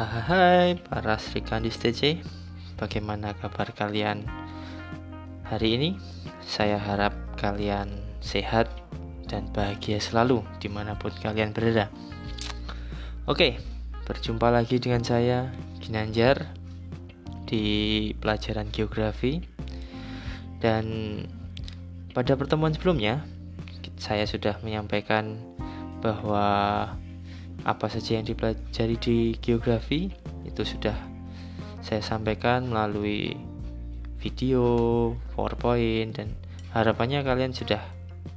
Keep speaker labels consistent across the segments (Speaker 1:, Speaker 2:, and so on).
Speaker 1: Hai para Sri Kandis TC Bagaimana kabar kalian hari ini? Saya harap kalian sehat dan bahagia selalu di mana pun kalian berada. Oke, berjumpa lagi dengan saya Ginanjar Di pelajaran geografi. Dan pada pertemuan sebelumnya Saya sudah menyampaikan bahwa apa saja yang dipelajari di geografi itu sudah saya sampaikan melalui video, PowerPoint dan harapannya kalian sudah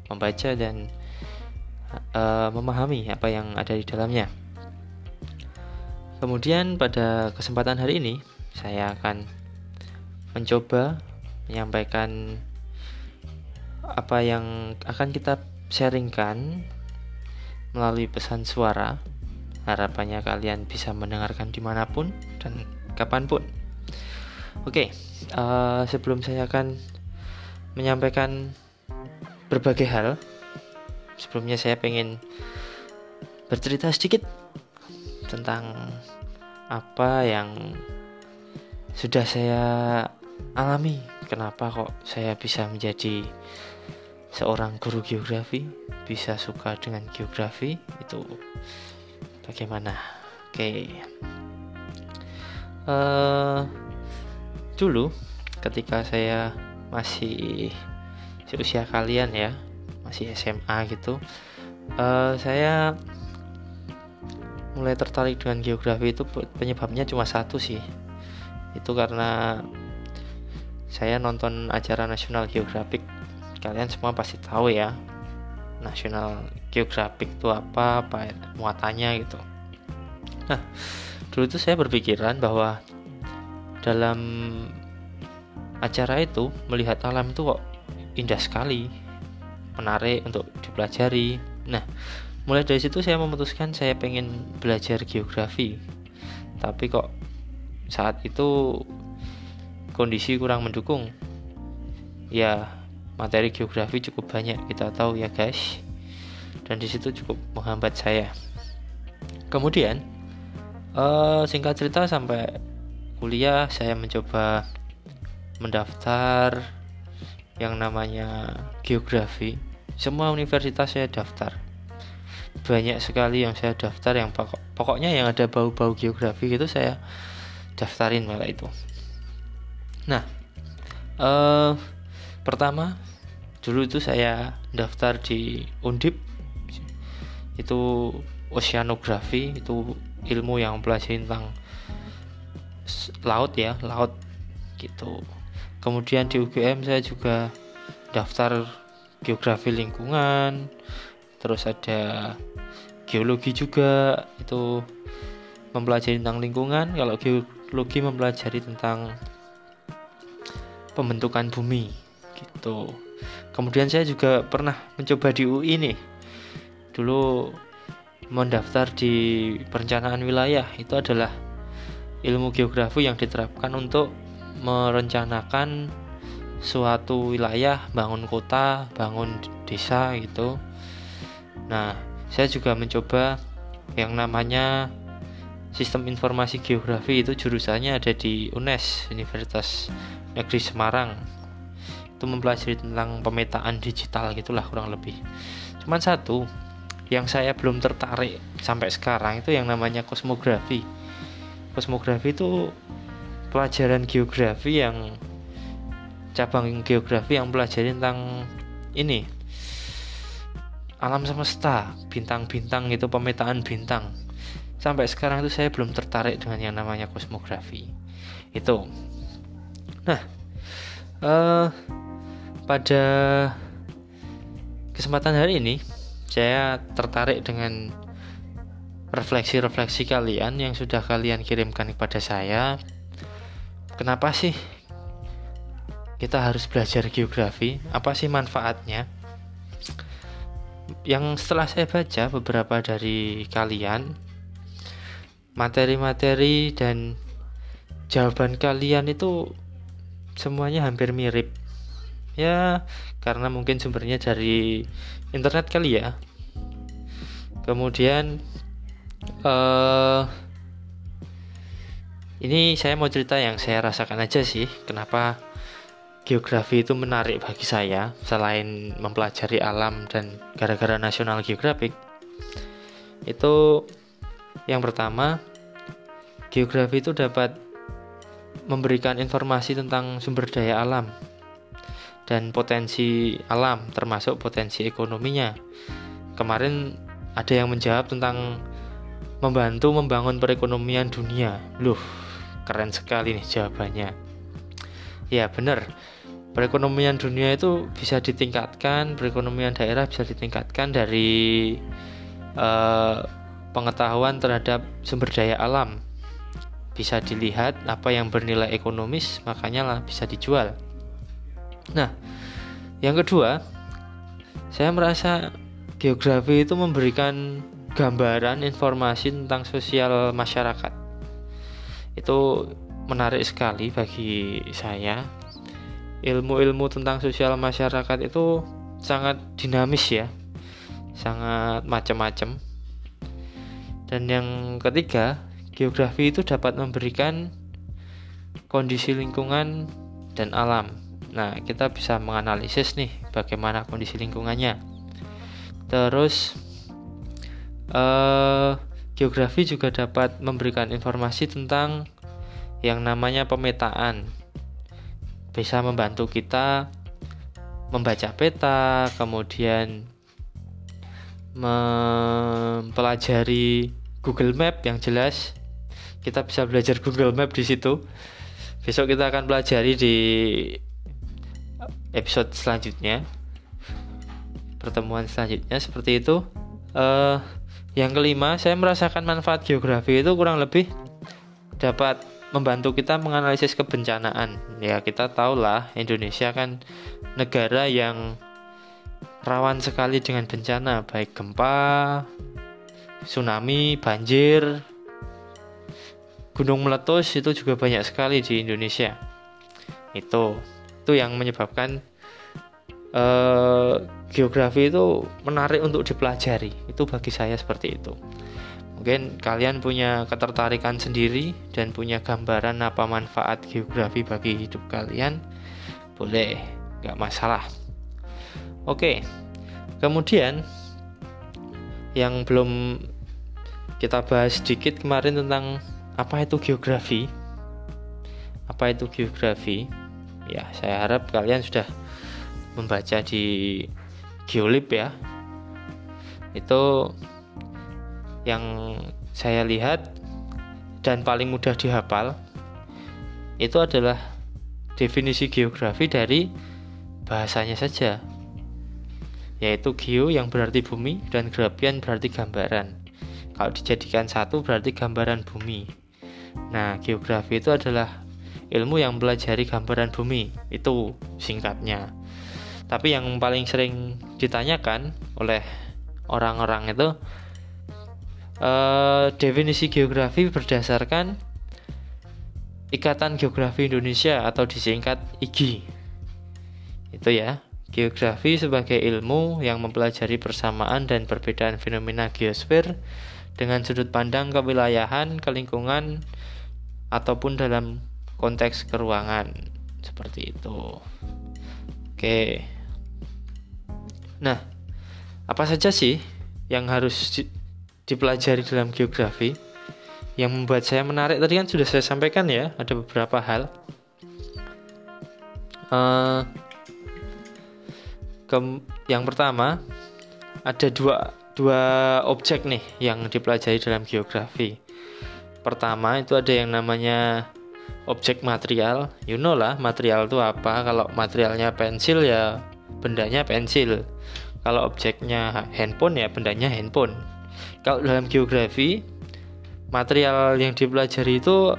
Speaker 1: membaca dan uh, memahami apa yang ada di dalamnya. Kemudian pada kesempatan hari ini saya akan mencoba menyampaikan apa yang akan kita sharingkan melalui pesan suara Harapannya kalian bisa mendengarkan di mana pun dan kapan pun. Oke, uh, sebelum saya akan menyampaikan berbagai hal, sebelumnya saya pengen bercerita sedikit tentang apa yang sudah saya alami. Kenapa kok saya bisa menjadi seorang guru geografi, bisa suka dengan geografi itu bagaimana? Oke. Okay. uh, eh, dulu ketika saya masih seusia kalian ya masih SMA gitu uh, saya mulai tertarik dengan geografi itu penyebabnya cuma satu sih. Itu karena saya nonton acara National Geographic kalian semua pasti tahu ya National Geographic itu apa apa muatannya gitu. Nah dulu itu saya berpikiran bahwa dalam acara itu melihat alam itu kok indah sekali menarik untuk dipelajari. Nah mulai dari situ saya memutuskan saya pengen belajar geografi. Tapi kok saat itu kondisi kurang mendukung. Ya materi geografi cukup banyak kita tahu ya guys. Dan di situ cukup menghambat saya. Kemudian uh, singkat cerita sampai kuliah saya mencoba mendaftar yang namanya geografi. Semua universitas saya daftar. Banyak sekali yang saya daftar yang pokok, pokoknya yang ada bau-bau geografi gitu saya daftarin malah itu. Nah uh, pertama dulu itu saya daftar di Undip. Itu oceanografi itu ilmu yang belajar tentang laut ya laut gitu. Kemudian di UGM saya juga daftar geografi lingkungan terus ada geologi juga itu mempelajari tentang lingkungan. Kalau geologi mempelajari tentang pembentukan bumi gitu. Kemudian saya juga pernah mencoba di UI nih. Dulu mendaftar di perencanaan wilayah. Itu adalah ilmu geografi yang diterapkan untuk merencanakan suatu wilayah, bangun kota, bangun desa gitu. Nah, saya juga mencoba yang namanya sistem informasi geografi. Itu jurusannya ada di UNES Universitas Negeri Semarang itu mempelajari tentang pemetaan digital gitulah kurang lebih. Cuman satu yang saya belum tertarik sampai sekarang itu yang namanya kosmografi. Kosmografi itu pelajaran geografi yang cabang geografi yang pelajari tentang ini alam semesta bintang-bintang itu pemetaan bintang. Sampai sekarang itu saya belum tertarik dengan yang namanya kosmografi. Itu. Nah uh, pada kesempatan hari ini saya tertarik dengan refleksi-refleksi kalian yang sudah kalian kirimkan kepada saya. Kenapa sih kita harus belajar geografi? Apa sih manfaatnya? Yang setelah saya baca beberapa dari kalian materi-materi dan jawaban kalian itu semuanya hampir mirip ya karena mungkin sumbernya dari internet kali ya. Kemudian uh, ini saya mau cerita yang saya rasakan aja sih kenapa geografi itu menarik bagi saya selain mempelajari alam dan gara-gara National Geographic. Itu yang pertama geografi itu dapat memberikan informasi tentang sumber daya alam dan potensi alam termasuk potensi ekonominya kemarin ada yang menjawab tentang membantu membangun perekonomian dunia loh Keren sekali nih jawabannya. Ya benar, perekonomian dunia itu bisa ditingkatkan, perekonomian daerah bisa ditingkatkan dari uh, pengetahuan terhadap sumber daya alam. Bisa dilihat apa yang bernilai ekonomis, makanya lah bisa dijual. Nah, yang kedua, saya merasa geografi itu memberikan gambaran informasi tentang sosial masyarakat. Itu menarik sekali bagi saya. Ilmu-ilmu tentang sosial masyarakat itu sangat dinamis ya sangat macam-macam. Dan yang ketiga geografi itu dapat memberikan kondisi lingkungan dan alam nah kita bisa menganalisis nih bagaimana kondisi lingkungannya terus eh, Geografi juga dapat memberikan informasi tentang yang namanya pemetaan. Bisa membantu kita membaca peta, kemudian mempelajari Google Map yang jelas. Kita bisa belajar Google Map di situ. Besok kita akan pelajari di episode selanjutnya. Pertemuan selanjutnya seperti itu. Uh, yang kelima, saya merasakan manfaat geografi itu kurang lebih dapat membantu kita menganalisis kebencanaan. Ya, kita tahulah Indonesia kan negara yang rawan sekali dengan bencana, baik gempa, tsunami, banjir, gunung meletus itu juga banyak sekali di Indonesia. Itu itu yang menyebabkan uh, geografi itu menarik untuk dipelajari. Itu bagi saya seperti itu. Mungkin kalian punya ketertarikan sendiri dan punya gambaran apa manfaat geografi bagi hidup kalian boleh nggak masalah. Oke kemudian yang belum kita bahas sedikit kemarin tentang apa itu geografi. Apa itu geografi ya saya harap kalian sudah membaca di Geolib ya. Itu yang saya lihat dan paling mudah dihafal itu adalah definisi geografi dari bahasanya saja yaitu geo yang berarti bumi dan grafian berarti gambaran. Kalau dijadikan satu berarti gambaran bumi. Nah geografi itu adalah ilmu yang mempelajari gambaran bumi itu singkatnya tapi yang paling sering ditanyakan oleh orang-orang itu uh, definisi geografi berdasarkan Ikatan Geografi Indonesia atau disingkat IGI. Itu ya. Geografi sebagai ilmu yang mempelajari persamaan dan perbedaan fenomena geosfer dengan sudut pandang kewilayahan, kelingkungan, ataupun dalam konteks keruangan. Seperti itu. Oke. Nah, apa saja sih yang harus di, dipelajari dalam geografi? Yang membuat saya menarik tadi kan sudah saya sampaikan ya, ada beberapa hal. Uh, ke, yang pertama ada dua dua objek nih yang dipelajari dalam geografi. Pertama itu ada yang namanya objek material. You know lah material itu apa? Kalau materialnya pensil ya bendanya pensil kalau objeknya handphone ya bendanya handphone kalau dalam geografi material yang dipelajari itu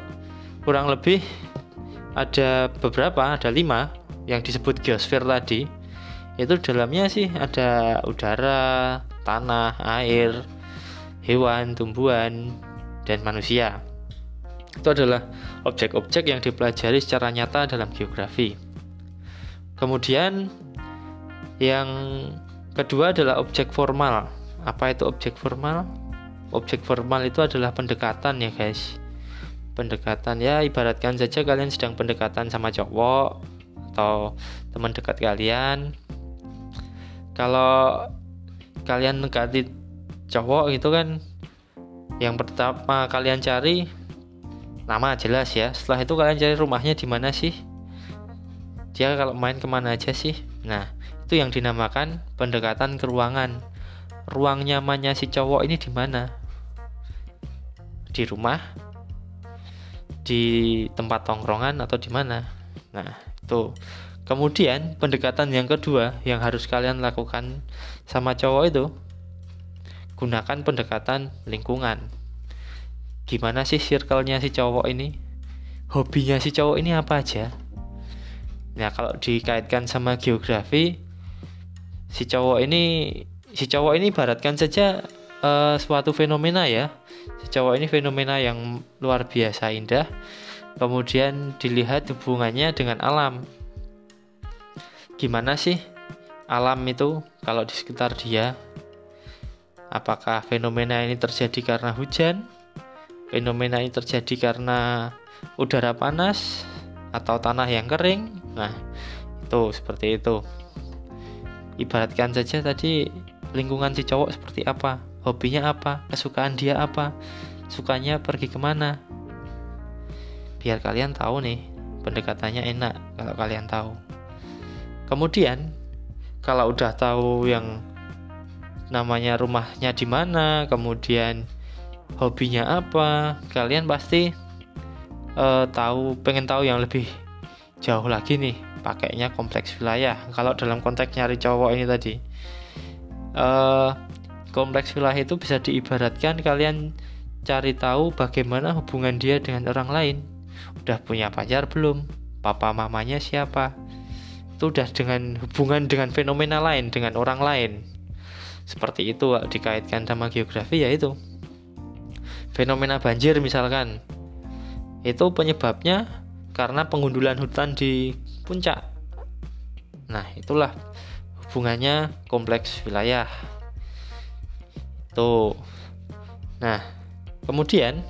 Speaker 1: kurang lebih ada beberapa ada lima yang disebut geosfer tadi itu dalamnya sih ada udara tanah air hewan tumbuhan dan manusia itu adalah objek-objek yang dipelajari secara nyata dalam geografi kemudian yang kedua adalah objek formal. Apa itu objek formal? Objek formal itu adalah pendekatan ya guys. pendekatan ya ibaratkan saja kalian sedang pendekatan sama cowok atau teman dekat kalian kalau kalian dekati cowok gitu kan yang pertama kalian cari nama jelas ya. Setelah itu kalian cari rumahnya di mana sih? Dia kalau main ke mana aja sih? Nah itu yang dinamakan pendekatan ke ruangan. Ruang nyamannya si cowok ini di mana? Di rumah? Di tempat tongkrongan atau di mana? Nah itu. Kemudian pendekatan yang kedua yang harus kalian lakukan sama cowok itu gunakan pendekatan lingkungan gimana sih circle-nya si cowok ini? Hobinya si cowok ini apa aja? Nah kalau dikaitkan sama geografi si cowok ini si cowok ini baratkan saja uh, suatu fenomena ya. Si cowok ini fenomena yang luar biasa indah. Kemudian dilihat hubungannya dengan alam. Gimana sih alam itu kalau di sekitar dia? Apakah fenomena ini terjadi karena hujan fenomena ini terjadi karena udara panas atau tanah yang kering. Nah itu seperti itu. Ibaratkan saja tadi lingkungan si cowok seperti apa hobinya apa kesukaan dia apa sukanya pergi ke mana. Biar kalian tahu nih pendekatannya enak kalau kalian tahu. Kemudian kalau udah tahu yang namanya rumahnya di mana kemudian hobinya apa? Kalian pasti uh, tahu pengen tahu yang lebih jauh lagi nih pakainya kompleks wilayah. Kalau dalam konteks nyari cowok ini tadi uh, kompleks wilayah itu bisa diibaratkan kalian cari tahu bagaimana hubungan dia dengan orang lain. Udah punya pacar belum? Papa mamanya siapa? Itu udah dengan hubungan dengan fenomena lain dengan orang lain. Seperti itu dikaitkan sama geografi ya itu fenomena banjir misalkan itu penyebabnya karena pengundulan hutan di puncak. Nah, itulah hubungannya kompleks wilayah. Itu. Nah, kemudian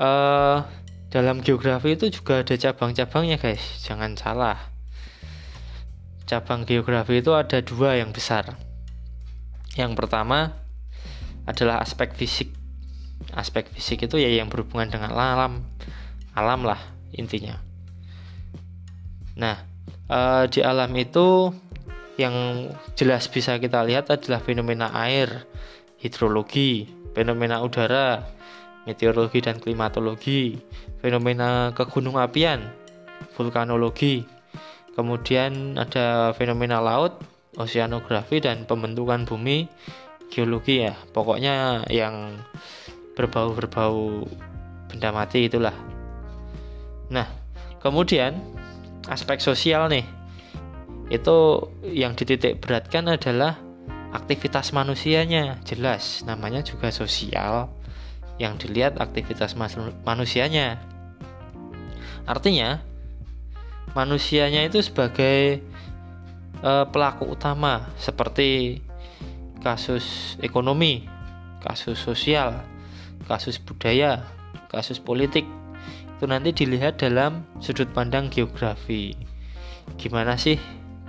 Speaker 1: uh, dalam geografi itu juga ada cabang-cabangnya, guys. Jangan salah. Cabang geografi itu ada dua yang besar. Yang pertama adalah aspek fisik. Aspek fisik itu ya yang berhubungan dengan alam. Alam lah intinya. Nah e, di alam itu yang jelas bisa kita lihat adalah fenomena air hidrologi fenomena udara meteorologi dan klimatologi fenomena kegunung apian vulkanologi. Kemudian ada fenomena laut oceanografi dan pembentukan bumi geologi ya pokoknya yang berbau-berbau benda mati itulah. Nah, kemudian aspek sosial nih. Itu yang dititik beratkan adalah aktivitas manusianya. Jelas namanya juga sosial. Yang dilihat aktivitas manusianya. Artinya manusianya itu sebagai uh, pelaku utama seperti kasus ekonomi, kasus sosial, kasus budaya, kasus politik itu nanti dilihat dalam sudut pandang geografi. Gimana sih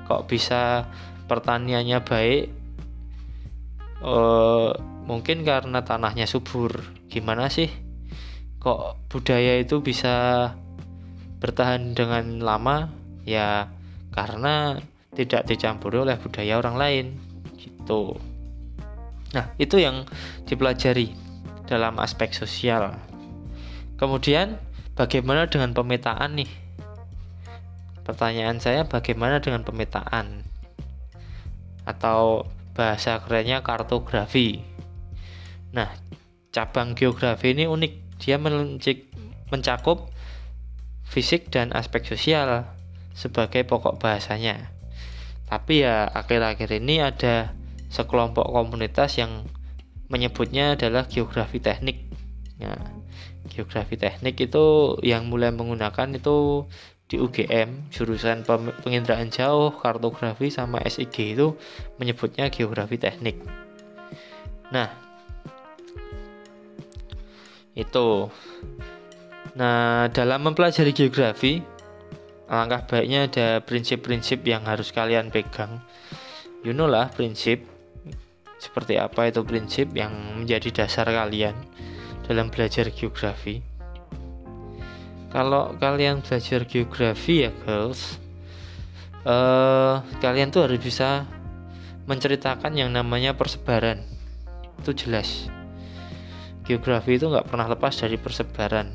Speaker 1: kok bisa pertaniannya baik? Uh, mungkin karena tanahnya subur. Gimana sih kok budaya itu bisa bertahan dengan lama? Ya karena tidak dicampuri oleh budaya orang lain gitu. Nah, itu yang dipelajari dalam aspek sosial. Kemudian, bagaimana dengan pemetaan nih? Pertanyaan saya, bagaimana dengan pemetaan? Atau bahasa kerennya kartografi. Nah, cabang geografi ini unik. Dia mencakup fisik dan aspek sosial sebagai pokok bahasanya. Tapi ya akhir-akhir ini ada sekelompok komunitas yang menyebutnya adalah geografi teknik. Nah, geografi teknik itu yang mulai menggunakan itu di UGM jurusan penginderaan jauh, kartografi sama SIG itu menyebutnya geografi teknik. Nah, Itu. Nah, dalam mempelajari geografi, alangkah baiknya ada prinsip-prinsip yang harus kalian pegang. You know lah prinsip seperti apa itu prinsip yang menjadi dasar kalian dalam belajar geografi. Kalau kalian belajar geografi ya girls, uh, kalian tuh harus bisa menceritakan yang namanya persebaran. Itu jelas. Geografi itu nggak pernah lepas dari persebaran.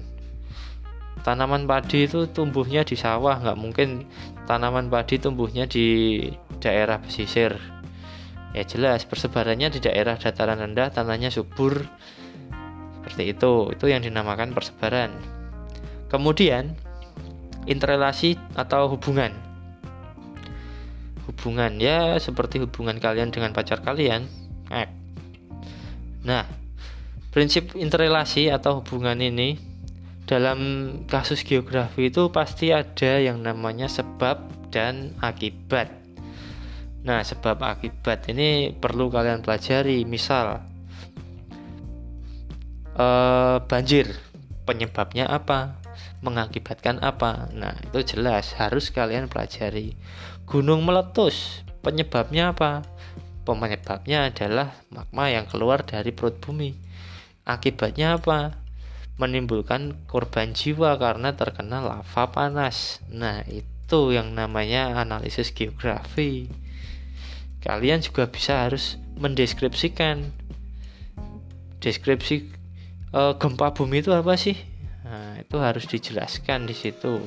Speaker 1: Tanaman padi itu tumbuhnya di sawah, nggak mungkin tanaman padi tumbuhnya di daerah pesisir. Ya jelas persebarannya di daerah dataran rendah, tanahnya subur, seperti itu. Itu yang dinamakan persebaran. Kemudian interrelasi atau hubungan. Hubungan ya seperti hubungan kalian dengan pacar kalian. Eh. Nah, prinsip interrelasi atau hubungan ini dalam kasus geografi itu pasti ada yang namanya sebab dan akibat. Nah, sebab akibat ini perlu kalian pelajari. Misal, eh, banjir, penyebabnya apa? mengakibatkan apa? Nah, itu jelas harus kalian pelajari. Gunung meletus, penyebabnya apa? Penyebabnya adalah magma yang keluar dari perut bumi. Akibatnya apa? Menimbulkan korban jiwa karena terkena lava panas. Nah, itu yang namanya analisis geografi. Kalian juga bisa harus mendeskripsikan deskripsi e, gempa bumi itu apa sih? Nah, itu harus dijelaskan di situ.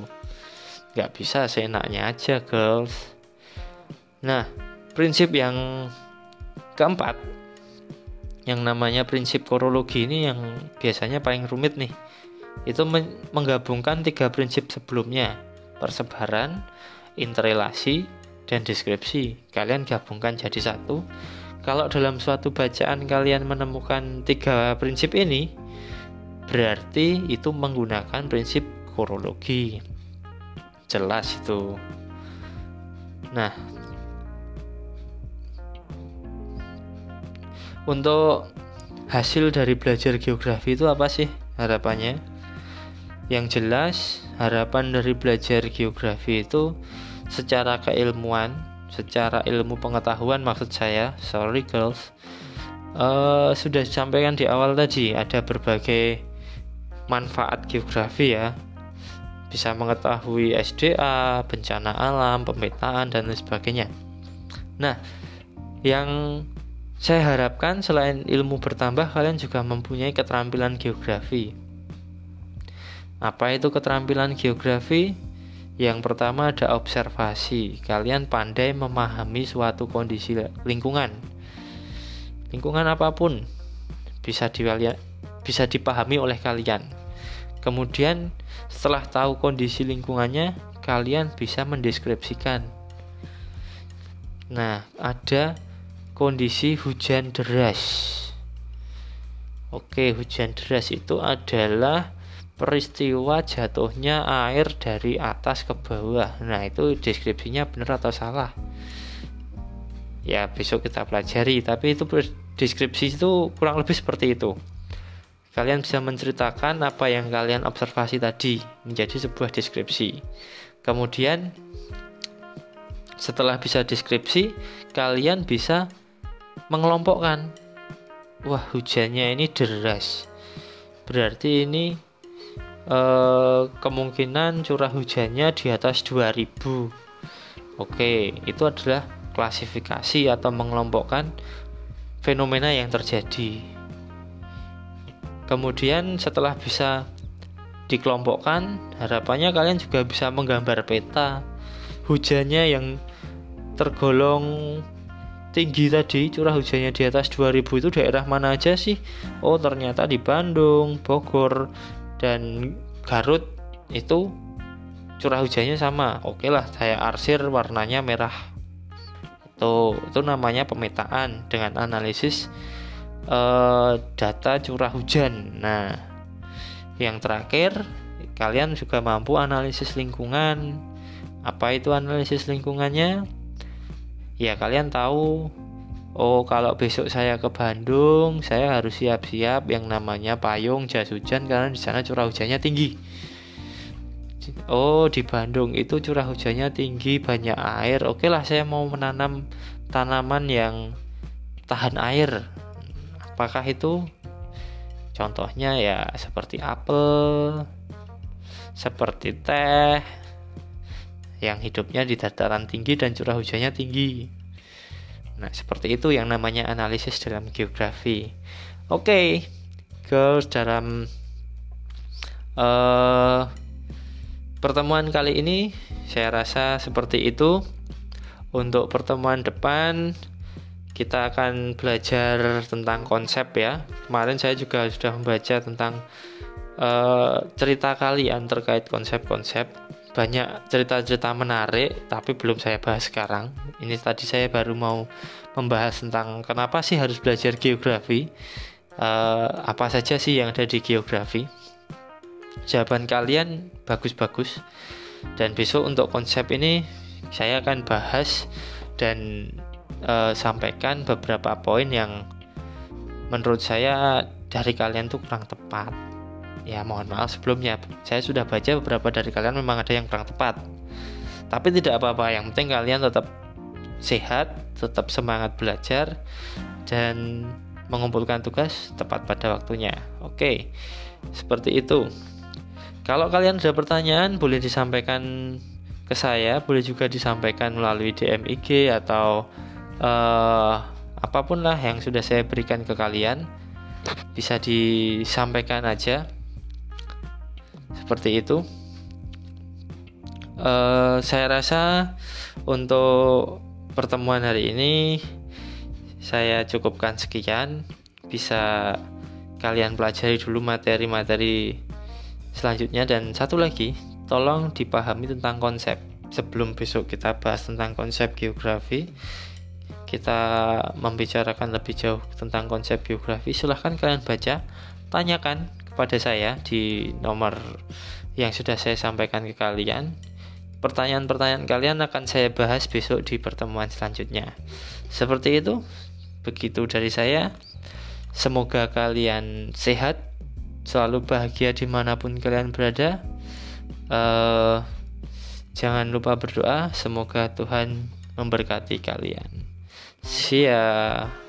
Speaker 1: Nggak bisa seenaknya aja, girls. Nah, prinsip yang keempat, yang namanya prinsip korologi ini yang biasanya paling rumit nih. Itu menggabungkan tiga prinsip sebelumnya, persebaran, interrelasi, dan deskripsi. Kalian gabungkan jadi satu. Kalau dalam suatu bacaan kalian menemukan tiga prinsip ini, berarti itu menggunakan prinsip korologi jelas itu nah untuk hasil dari belajar geografi itu apa sih harapannya yang jelas harapan dari belajar geografi itu secara keilmuan secara ilmu pengetahuan maksud saya sorry girls uh, sudah disampaikan di awal tadi ada berbagai manfaat geografi ya bisa mengetahui SDA, bencana alam, pemetaan dan lain sebagainya. Nah, yang saya harapkan selain ilmu bertambah kalian juga mempunyai keterampilan geografi. Apa itu keterampilan geografi? Yang pertama ada observasi. Kalian pandai memahami suatu kondisi lingkungan. Lingkungan apa pun bisa bisa dipahami oleh kalian. Kemudian setelah tahu kondisi lingkungannya, kalian bisa mendeskripsikan. Nah, ada kondisi hujan deras. Oke, hujan deras itu adalah peristiwa jatuhnya air dari atas ke bawah. Nah, itu deskripsinya benar atau salah? Ya, besok kita pelajari, tapi itu deskripsi itu kurang lebih seperti itu kalian bisa menceritakan apa yang kalian observasi tadi menjadi sebuah deskripsi. Kemudian setelah bisa deskripsi, kalian bisa mengelompokkan. Wah, hujannya ini deras. Berarti ini eh, kemungkinan curah hujannya di atas 2000. Oke, itu adalah klasifikasi atau mengelompokkan fenomena yang terjadi. Kemudian setelah bisa dikelompokkan, harapannya kalian juga bisa menggambar peta hujannya yang tergolong tinggi tadi curah hujannya di atas 2000 itu daerah mana aja sih oh ternyata di Bandung Bogor dan Garut itu curah hujannya sama oke lah saya arsir warnanya merah itu itu namanya pemetaan dengan analisis uh, data curah hujan. Nah, yang terakhir, kalian juga mampu analisis lingkungan. Apa itu analisis lingkungannya? Ya, kalian tahu oh kalau besok saya ke Bandung saya harus siap-siap yang namanya payung jas hujan karena di sana curah hujannya tinggi. Oh di Bandung itu curah hujannya tinggi banyak air. Oke lah saya mau menanam tanaman yang tahan air. Apakah itu? Contohnya ya seperti apel seperti teh yang hidupnya di dataran tinggi dan curah hujannya tinggi. Nah, seperti itu yang namanya analisis dalam geografi. Oke, okay, girls dalam uh, pertemuan kali ini saya rasa seperti itu. Untuk pertemuan depan kita akan belajar tentang konsep ya. Kemarin saya juga sudah membaca tentang uh, cerita kalian terkait konsep-konsep banyak cerita-cerita menarik tapi belum saya bahas sekarang. Ini tadi saya baru mau membahas tentang kenapa sih harus belajar geografi. Uh, apa saja sih yang ada di geografi? Jawaban kalian bagus-bagus. Dan besok untuk konsep ini saya akan bahas dan uh, sampaikan beberapa poin yang menurut saya dari kalian tuh kurang tepat ya mohon maaf sebelumnya. Saya sudah baca beberapa dari kalian memang ada yang kurang tepat. Tapi tidak apa-apa yang penting kalian tetap sehat tetap semangat belajar dan mengumpulkan tugas tepat pada waktunya. Oke seperti itu. Kalau kalian ada pertanyaan boleh disampaikan ke saya boleh juga disampaikan melalui DM IG atau uh, apa pun lah yang sudah saya berikan ke kalian. Bisa disampaikan aja seperti itu. Uh, saya rasa untuk pertemuan hari ini saya cukupkan sekian. Bisa kalian pelajari dulu materi-materi selanjutnya. Dan satu lagi tolong dipahami tentang konsep. Sebelum besok kita bahas tentang konsep geografi kita membicarakan lebih jauh tentang konsep geografi silahkan kalian baca tanyakan kepada saya di nomor yang sudah saya sampaikan ke kalian. Pertanyaan-pertanyaan kalian akan saya bahas besok di pertemuan selanjutnya. Seperti itu, begitu dari saya. Semoga kalian sehat, selalu bahagia di mana pun kalian berada. Uh, jangan lupa berdoa, semoga Tuhan memberkati kalian. See ya.